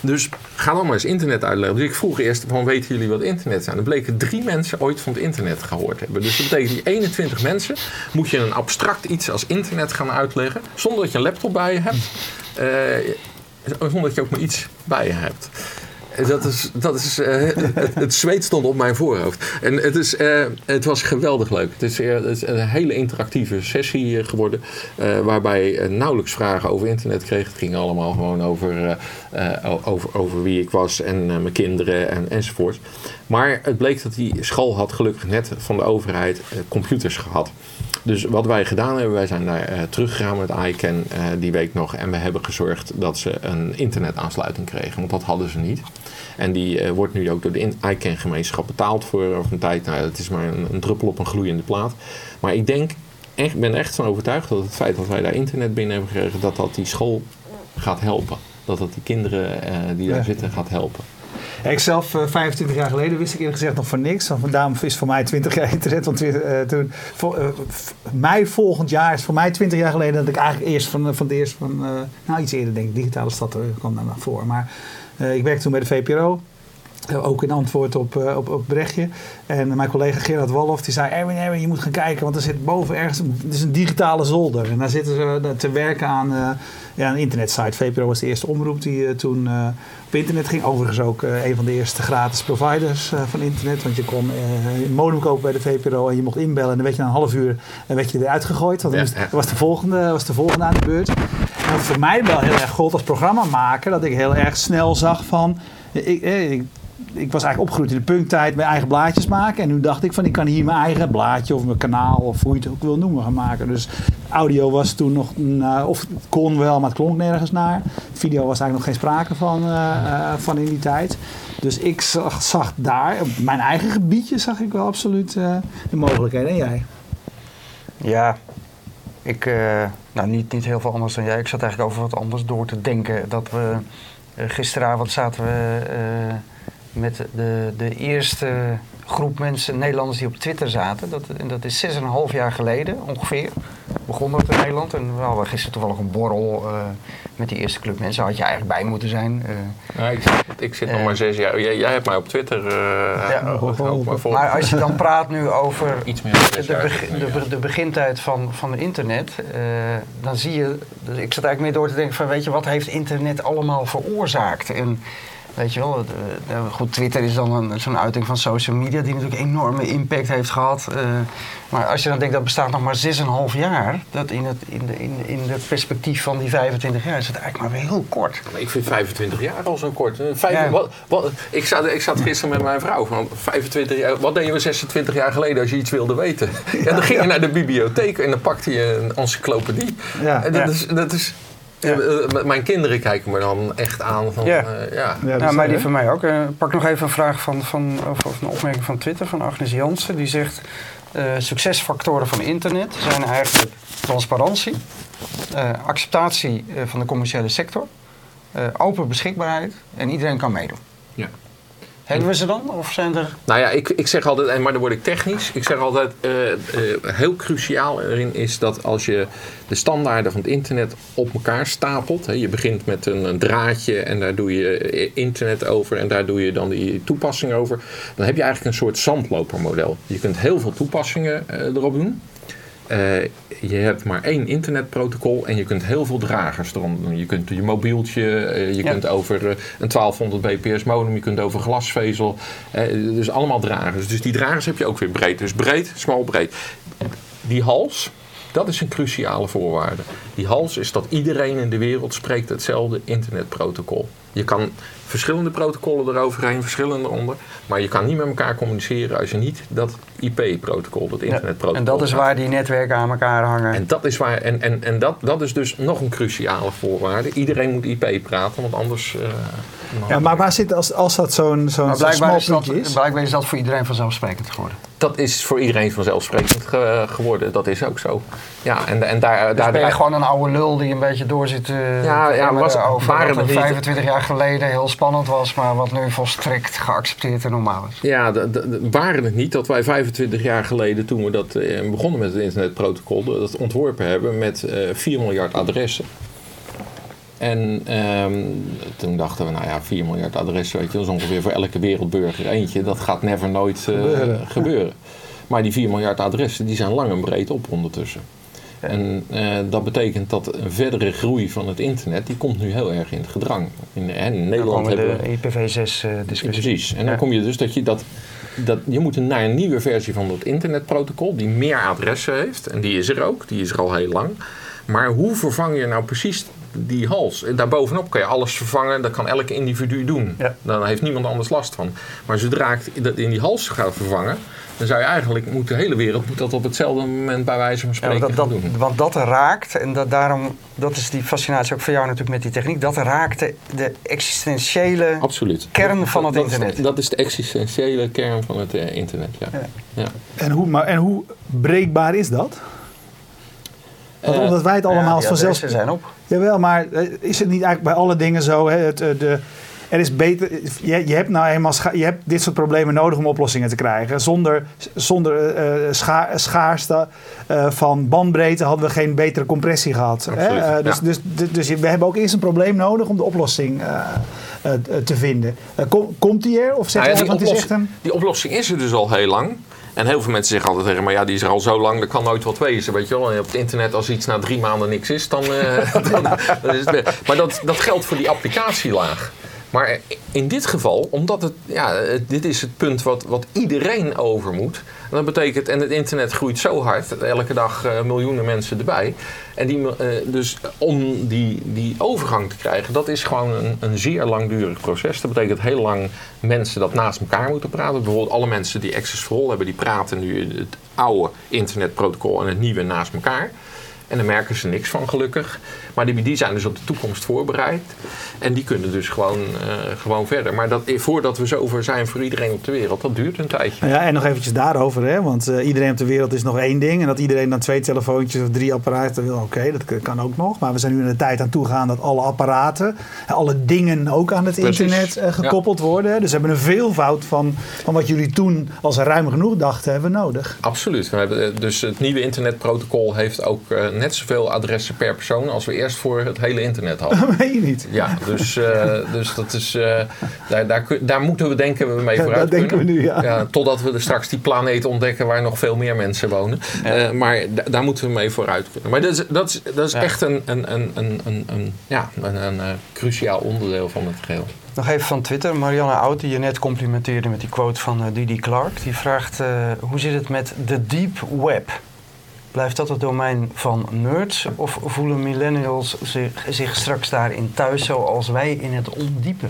Dus ga dan maar eens internet uitleggen. Dus ik vroeg eerst van weten jullie wat internet zijn? Er bleken drie mensen ooit van het internet gehoord hebben. Dus dat betekent die 21 mensen moet je een abstract iets als internet gaan uitleggen. Zonder dat je een laptop bij je hebt. Zonder dat je ook maar iets bij je hebt. Dat is, dat is, uh, het, zweet stond op mijn voorhoofd. En het, is, uh, het was geweldig leuk. Het is, is een hele interactieve sessie geworden. waarbij nauwelijks vragen over internet kreeg. Het ging allemaal gewoon over, over, over wie ik was en mijn kinderen en, enzovoort. Maar het bleek dat die school had gelukkig net van de overheid computers gehad. Dus wat wij gedaan hebben, wij zijn daar uh, teruggegaan met ICANN uh, die week nog. En we hebben gezorgd dat ze een internetaansluiting kregen. Want dat hadden ze niet. En die uh, wordt nu ook door de ICANN-gemeenschap betaald voor over een tijd. Nou, het is maar een, een, druppel op een gloeiende plaat. Maar ik denk, ik ben er echt van overtuigd dat het feit dat wij daar internet binnen hebben gekregen, dat dat die school gaat helpen. Dat dat die kinderen die daar ja. zitten gaat helpen. Ik zelf, uh, 25 jaar geleden, wist ik eerlijk gezegd nog van niks. Daarom is voor mij 20 jaar internet. Want uh, toen, uh, mei volgend jaar is voor mij 20 jaar geleden dat ik eigenlijk eerst van, van het eerst van, nou iets eerder denk ik, digitale stad kwam daar nog voor. Maar ik werkte toen bij de VPRO. Uh, ook in antwoord op, uh, op, op Brechtje. En mijn collega Gerard Wallof die zei: Erwin, Erwin, je moet gaan kijken, want er zit boven ergens. Het is een digitale zolder. En daar zitten ze te werken aan uh, ja, een internetsite. VPRO was de eerste omroep die toen op internet ging. Overigens ook een van de eerste gratis providers van internet. Want je kon een modem kopen bij de VPRO en je mocht inbellen. En dan werd je na een half uur en werd je eruit gegooid. Want dan ja, was, de volgende, was de volgende aan de beurt. En voor mij wel heel erg gold als programmamaker, dat ik heel erg snel zag van. Ik, ik, ik was eigenlijk opgegroeid in de punktijd met eigen blaadjes maken. En nu dacht ik van ik kan hier mijn eigen blaadje of mijn kanaal of hoe je het ook wil noemen gaan maken. Dus audio was toen nog, uh, of kon wel, maar het klonk nergens naar. Video was eigenlijk nog geen sprake van, uh, uh, van in die tijd. Dus ik zag, zag, daar, op mijn eigen gebiedje zag ik wel absoluut de mogelijkheden. En jij? Ja, ik, nou niet, niet heel veel anders dan jij. Ik zat eigenlijk over wat anders door te denken. Dat we gisteravond zaten we met de, de eerste groep mensen, Nederlanders die op Twitter zaten. Dat, en dat is 6,5 jaar geleden ongeveer. Begon dat in Nederland. En we hadden gisteren toevallig een borrel uh, met die eerste club mensen. Had je eigenlijk bij moeten zijn. Uh, ja, ik, ik, zit nog uh, maar zes jaar. Jij, jij, hebt mij op Twitter ja, maar, maar als je dan praat nu over Iets meer de, de, begintijd van, van het internet. dan zie je, dus ik zat eigenlijk meer door te denken van weet je, wat heeft internet allemaal veroorzaakt? En, Weet je wel, goed, Twitter is dan zo'n uiting van social media die natuurlijk enorme impact heeft gehad. Uh, maar als je dan denkt dat bestaat nog maar 6,5 jaar, dat in het, in, de, in, in het perspectief van die 25 jaar is het eigenlijk maar weer heel kort. Ik vind 25 jaar al zo kort. Vijf, ja. wat, wat, ik, zat, ik zat gisteren met mijn vrouw van 25 jaar. Wat deed je 26 jaar geleden als je iets wilde weten? Ja, dan ging je naar de bibliotheek en dan pakte je een encyclopedie. Ja, en dat, Is, dat is ja. Eh, mijn kinderen kijken me dan echt aan. Van, ja. Uh, ja. ja, ja maar die van mij ook. Uh, pak nog even een vraag van, van, of, of, een opmerking van Twitter van Agnes Jansen. Die zegt: uh, succesfactoren van internet zijn eigenlijk transparantie, acceptatie van de commerciële sector, open beschikbaarheid en iedereen kan meedoen. Ja. Hebben we ze dan? Of zijn er... Nou ja, ik, ik zeg altijd, maar dan word ik technisch. Ik zeg altijd, uh, uh, heel cruciaal erin is dat als je de standaarden van het internet op elkaar stapelt. Hè, je begint met een, een, draadje en daar doe je eh, internet over en daar doe je dan die toepassing over. Dan heb je eigenlijk een soort zandlopermodel. Je kunt heel veel toepassingen erop doen. Uh, je hebt maar één internetprotocol en je kunt heel veel dragers eronder doen. Je kunt je mobieltje, uh, je ja. kunt over uh, een 1200 bps modem, je kunt over glasvezel. dus allemaal dragers. Dus die dragers heb je ook weer breed. Dus breed, smal, breed. Die hals, dat is een cruciale voorwaarde. Die hals is dat iedereen in de wereld spreekt hetzelfde internetprotocol. Je kan verschillende protocollen eroverheen, verschillende onder. Maar je kan niet met elkaar communiceren als je niet dat IP-protocol, dat internetprotocol. Ja, en dat is waar die netwerken aan elkaar hangen. En dat is, waar, en, en, en dat, dat is dus nog een cruciale voorwaarde. Iedereen moet IP praten, want anders. Uh, ja, maar waar zit als, als dat zo'n zo'n zo small is, dat, is? Blijkbaar is dat voor iedereen vanzelfsprekend geworden. Dat is voor iedereen vanzelfsprekend ge, geworden. Dat is ook zo. Ja, en, en daar, dus daar ben je gewoon een oude lul die een beetje doorzit uh, ja, ja, was, over waren wat 25 jaar geleden heel spannend was, maar wat nu volstrekt geaccepteerd en normaal is. Ja, waren het niet dat wij 25 jaar geleden, toen we dat uh, begonnen met het internetprotocol, dat ontworpen hebben met uh, eh, 4 miljard adressen. En um, toen dachten we, nou ja, 4 miljard adressen, weet je, dat is ongeveer voor elke wereldburger eentje. Dat gaat never nooit uh, gebeuren. gebeuren. Maar die 4 miljard adressen, die zijn lang en breed op ondertussen. En uh, dat betekent dat een verdere groei van het internet, die komt nu heel erg in het gedrang. In, in Nederland hebben we... de IPv6-discussie. Precies. En dan kom je dus dat je dat... Dat, je moet naar een nieuwe versie van dat internetprotocol die meer adressen heeft. En die is er ook, die is er al heel lang. Maar hoe vervang je nou precies die hals. Daarbovenop kan je alles vervangen. Dat kan elke individu doen. Ja. Dan heeft niemand anders last van. Maar zodra ik dat in die hals ga vervangen... dan zou je eigenlijk... Moet de hele wereld moet dat op hetzelfde moment bij wijze van spreken ja, dat, doen. Want dat raakt, en dat, daarom... dat is die fascinatie ook voor jou natuurlijk met die techniek... dat raakt de, de existentiële Absoluut. kern van het dat, internet. Dat, dat is de existentiële kern van het uh, internet, ja. ja. En, hoe, maar, en hoe breekbaar is dat? Want omdat wij het allemaal ja, vanzelf... zijn op. Jawel, maar eh, is het niet eigenlijk bij alle dingen zo? Hè? Het, eh, de, er is beter, je, je hebt nou eenmaal scha- je hebt dit soort problemen nodig om oplossingen te krijgen. Zonder, zonder eh, scha- schaarste eh, van bandbreedte hadden we geen betere compressie gehad. Hè? Eh, dus, ja. dus, dus, dus we hebben ook eerst een probleem nodig om de oplossing eh, eh, te vinden. Eh, kom- komt die er? Of zeg Nou je ja, want die, het is echt oplossing, een... die oplossing is er dus al heel lang. En heel veel mensen zeggen altijd tegen me, ja, die is er al zo lang, dat kan nooit wat wezen. Weet je wel, en op het internet, als iets na drie maanden niks is, dan, eh, dan, is het. Maar dat, dat geldt voor die applicatielaag. Maar in dit geval, omdat het, ja, dit is het punt wat, wat iedereen over moet. En dat betekent, en het internet groeit zo hard, elke dag eh, miljoenen mensen erbij. En die, eh, dus om die, die overgang te krijgen, dat is gewoon een, een zeer langdurig proces. Dat betekent heel lang mensen dat naast elkaar moeten praten. Bijvoorbeeld alle mensen die Access for All hebben, die praten nu het oude internetprotocol en het nieuwe naast elkaar. En daar merken ze niks van, gelukkig. Maar die, die zijn dus op de toekomst voorbereid. En die kunnen dus gewoon, eh, gewoon verder. Maar dat, voordat we zover zijn voor iedereen op de wereld, dat duurt een tijdje. Nou ja, en nog eventjes daarover, hè? want eh, iedereen op de wereld is nog één ding. En dat iedereen dan twee telefoontjes of drie apparaten wil, oké, dat kan ook nog. Maar we zijn nu in de tijd aan toegaan dat alle apparaten, alle dingen ook aan het Precies. internet eh, gekoppeld worden. Dus we hebben een veelvoud van, van wat jullie toen als ruim genoeg dachten hebben nodig. Absoluut. We hebben, dus het nieuwe internetprotocol heeft ook net zoveel adressen per persoon als we eerst voor het hele internet hadden. Dat weet je niet. Ja, dus, eh, dus dat is, eh, daar, daar, moeten we denken we mee Ja, vooruit dat denken kunnen. we nu, ja. Totdat we er straks die planeet ontdekken waar nog veel meer mensen wonen. Eh, maar da- daar moeten we mee vooruit kunnen. Maar dat is, dat is, dat is Ja. echt een, een, een, een, een, een- ja, een, een, cruciaal onderdeel van het geheel. Nog even van Twitter. Marianne Oud, die je net complimenteerde met die quote van Didi Clark. Die vraagt, eh, hoe zit het met de deep web? Blijft dat het domein van nerds? Of voelen millennials zich, zich straks daarin thuis zoals wij in het ondiepe?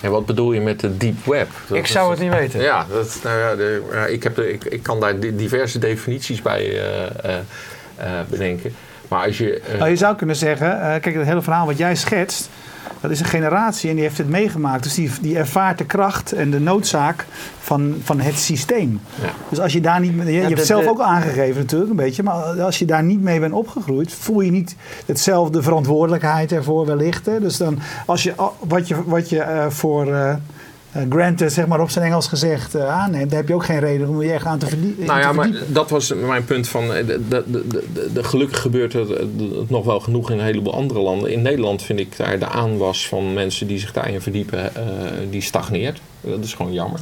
En wat bedoel je met de deep web? Dat Ik zou het niet weten. Ja, dat, nou ja, de, ik, heb de, ik, ik kan daar di- diverse definities bij eh, eh, eh, bedenken. Maar als je... Nou, je zou kunnen zeggen, kijk, het hele verhaal wat jij schetst, dat is een generatie en die heeft het meegemaakt. Dus die, die ervaart de kracht en de noodzaak van, van het systeem. Ja. Dus als je daar niet mee, je, je hebt het zelf de- ook aangegeven natuurlijk een beetje, maar als je daar niet mee bent opgegroeid, voel je niet hetzelfde verantwoordelijkheid ervoor wellicht. Hè? Dus dan, als je, wat je, wat je eh, voor eh, eh, granted, zeg maar op zijn Engels gezegd, eh, aanneemt, dan heb je ook geen reden om je echt aan te, verdie- Nou te ja, maar verdiepen. dat was mijn punt van. eh, De, de, de, de, de- gelukkig gebeurt het, eh, nog wel genoeg in een heleboel andere landen. In Nederland vind ik daar de aanwas van mensen die zich daarin verdiepen, eh, die stagneert. Dat is gewoon jammer.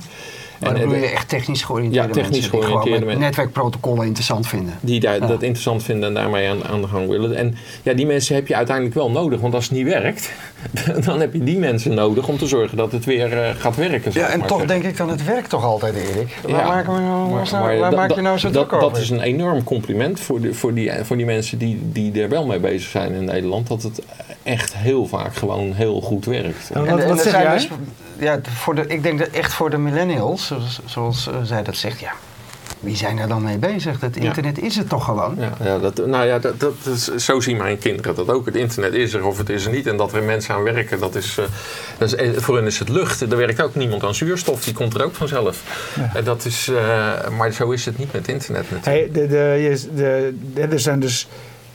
Maar En, dan bedoel eh, je echt technisch georiënteerde Ja, technisch mensen die gewoon met netwerkprotocollen interessant vinden. die daar, Ja. dat interessant vinden en daarmee aan, aan de gang willen. En ja, die mensen heb je uiteindelijk wel nodig. Want als het niet werkt, dan heb je die mensen nodig om te zorgen dat het weer eh, gaat werken. Ja, en maar toch zeggen. denk ik dan, het werkt toch altijd, Erik? Waar Ja, maken we nou, Maar- waar maar waar dat- maak je nou zo dat, druk over? dat is een enorm compliment voor, de, voor, die, voor die mensen die, die er wel mee bezig zijn in Nederland. Dat het echt heel vaak gewoon heel goed werkt. En- Wat- en wat er zeg jij? dus- ja, voor de, ik denk dat echt voor de millennials, zoals, zoals eh, zij dat zegt, ja. Wie zijn er dan mee bezig? Het Ja. internet is het toch gewoon? Ja, ja, dat, nou ja, dat, dat is, zo zien mijn kinderen dat ook. Het internet is er of het is er niet. En dat er mensen aan werken, dat is, eh, dat is, eh, voor hen is het lucht. Er werkt ook niemand aan zuurstof, die komt er ook vanzelf. En dat is, eh, maar zo is het niet met internet natuurlijk. Hey, de, de, je- de, de- er zijn dus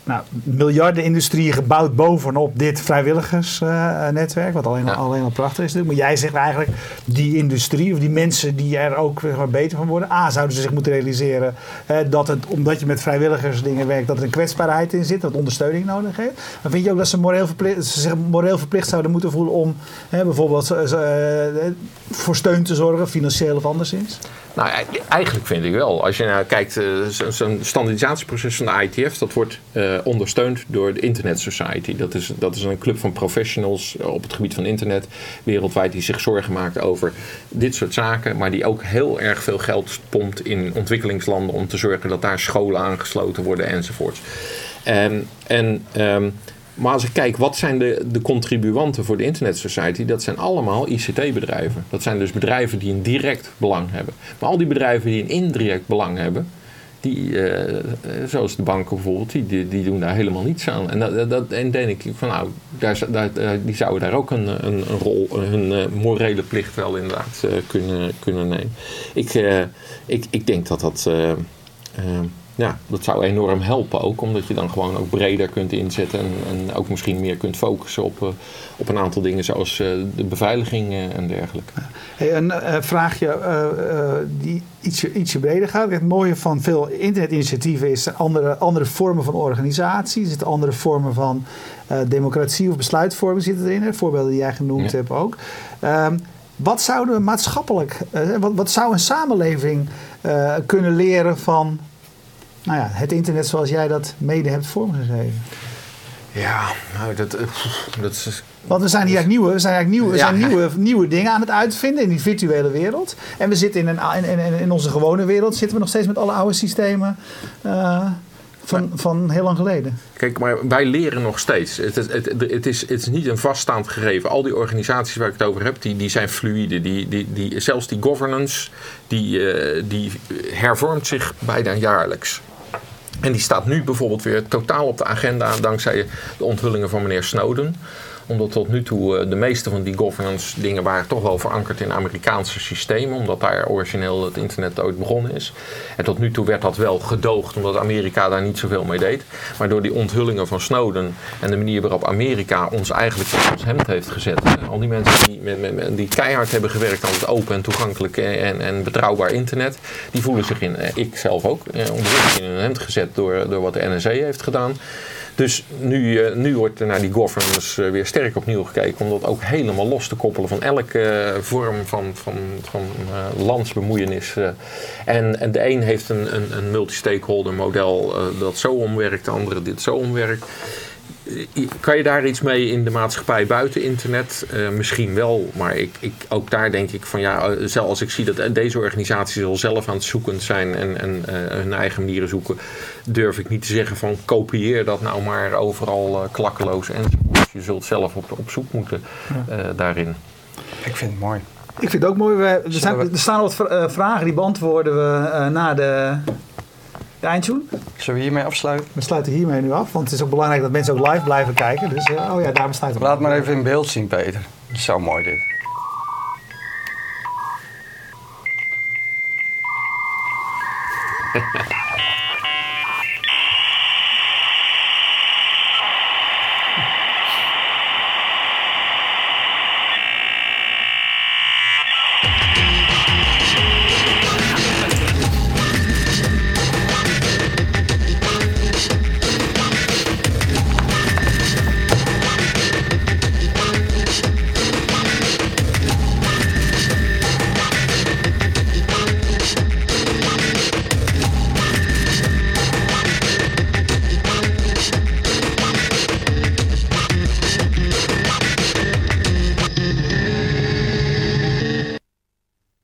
nou, miljarden industrieën gebouwd bovenop dit vrijwilligersnetwerk. wat alleen, Ja. al, alleen al prachtig is. natuurlijk. Maar jij zegt eigenlijk, die industrie of die mensen die er ook zeg maar, beter van worden. A, zouden ze zich moeten realiseren eh, dat het, omdat je met vrijwilligersdingen werkt, dat er een kwetsbaarheid in zit. Dat ondersteuning nodig heeft. Maar vind je ook dat ze, moreel verplicht, ze zich moreel verplicht zouden moeten voelen om bijvoorbeeld eh, voor steun te zorgen, financieel of anderszins? Nou, eigenlijk vind ik wel. Als je nou kijkt, eh, zo- zo'n standaardisatieproces van de ITF, dat wordt eh, ondersteund door de Internet Society. Dat is, dat is een club van professionals eh, op het gebied van internet wereldwijd die zich zorgen maken over dit soort zaken, maar die ook heel erg veel geld pompt in ontwikkelingslanden om te zorgen dat daar scholen aangesloten worden enzovoort. En, en ehm, maar als ik kijk, wat zijn de, de contribuanten voor de Internet Society? Dat zijn allemaal ICT-bedrijven. Dat zijn dus bedrijven die een direct belang hebben. Maar al die bedrijven die een indirect belang hebben, die, eh, eh, zoals de banken bijvoorbeeld, die, die, doen daar helemaal niets aan. En, dat, dat- en denk ik van nou, daar, daar, eh, die zouden daar ook een, een, een rol, hun morele plicht wel inderdaad kunnen, kunnen nemen. Ik, ik, ik denk dat dat. Eh, eh, ja, dat zou enorm helpen ook, omdat je dan gewoon ook breder kunt inzetten en, en ook misschien meer kunt focussen op, uh, op een aantal dingen zoals uh, de beveiliging uh, en dergelijke. Hey, een vraagje die ietsje, ietsje breder gaat. Het mooie van veel internetinitiatieven is andere, andere vormen van organisatie, er zitten andere vormen van democratie of besluitvorming zitten erin. Voorbeelden die jij genoemd ja. hebt ook. Um, wat zouden we maatschappelijk, wat, wat zou een samenleving kunnen leren van nou ja, het internet zoals jij dat mede hebt vormgegeven? Ja, nou, dat, eh, dat is... Want we zijn hier eigenlijk nieuwe, we zijn eigenlijk nieuwe, we zijn nieuwe, nieuwe dingen aan het uitvinden in die virtuele wereld. En we zitten in, een, in, in, onze gewone wereld zitten we nog steeds met alle oude systemen. Uh, van, van heel lang geleden. Kijk, maar wij leren nog steeds. Het, het, het, het, is, het is niet een vaststaand gegeven. Al die organisaties waar ik het over heb, die, die zijn fluïde. Die, die, die, zelfs die governance, die, uh, die hervormt zich bijna jaarlijks. En die staat nu bijvoorbeeld weer totaal op de agenda dankzij de onthullingen van meneer Snowden omdat tot nu toe eh, de meeste van die governance dingen waren toch wel verankerd in Amerikaanse systemen. Omdat daar origineel het internet ooit begonnen is. En tot nu toe werd dat wel gedoogd omdat Amerika daar niet zoveel mee deed. Maar door die onthullingen van Snowden en de manier waarop Amerika ons eigenlijk op ons hemd heeft gezet. Al die mensen die, met, met, die keihard hebben gewerkt aan het open en toegankelijk en, en betrouwbaar internet. Die voelen zich in, eh, ik zelf ook, eh, in een hemd gezet door, door wat de NSA heeft gedaan. Dus nu, uh, nu wordt naar die governance uh, weer sterk opnieuw gekeken. Om dat ook helemaal los te koppelen van elke uh, vorm van, van, van landsbemoeienis. En, en de een heeft een, een, een multi-stakeholder model dat zo omwerkt, de andere dit zo omwerkt. Kan je daar iets mee in de maatschappij buiten internet? Uh, misschien wel, maar ik, ik, ook daar denk ik van ja, zelfs als ik zie dat deze organisaties al zelf aan het zoeken zijn en, en uh, hun eigen manieren zoeken, durf ik niet te zeggen van kopieer dat nou maar overal uh, klakkeloos en Je zult zelf op, op zoek moeten daarin. Ik vind het mooi. Ik vind het ook mooi. We, er, zijn, er staan wat vragen die beantwoorden we na de de eindtune. Zullen we hiermee afsluiten? We sluiten hiermee nu af, want het is ook belangrijk dat mensen ook live blijven kijken. Dus uh, oh ja, daarom staat het. Laat maar even in beeld zien, Peter. Zo mooi dit.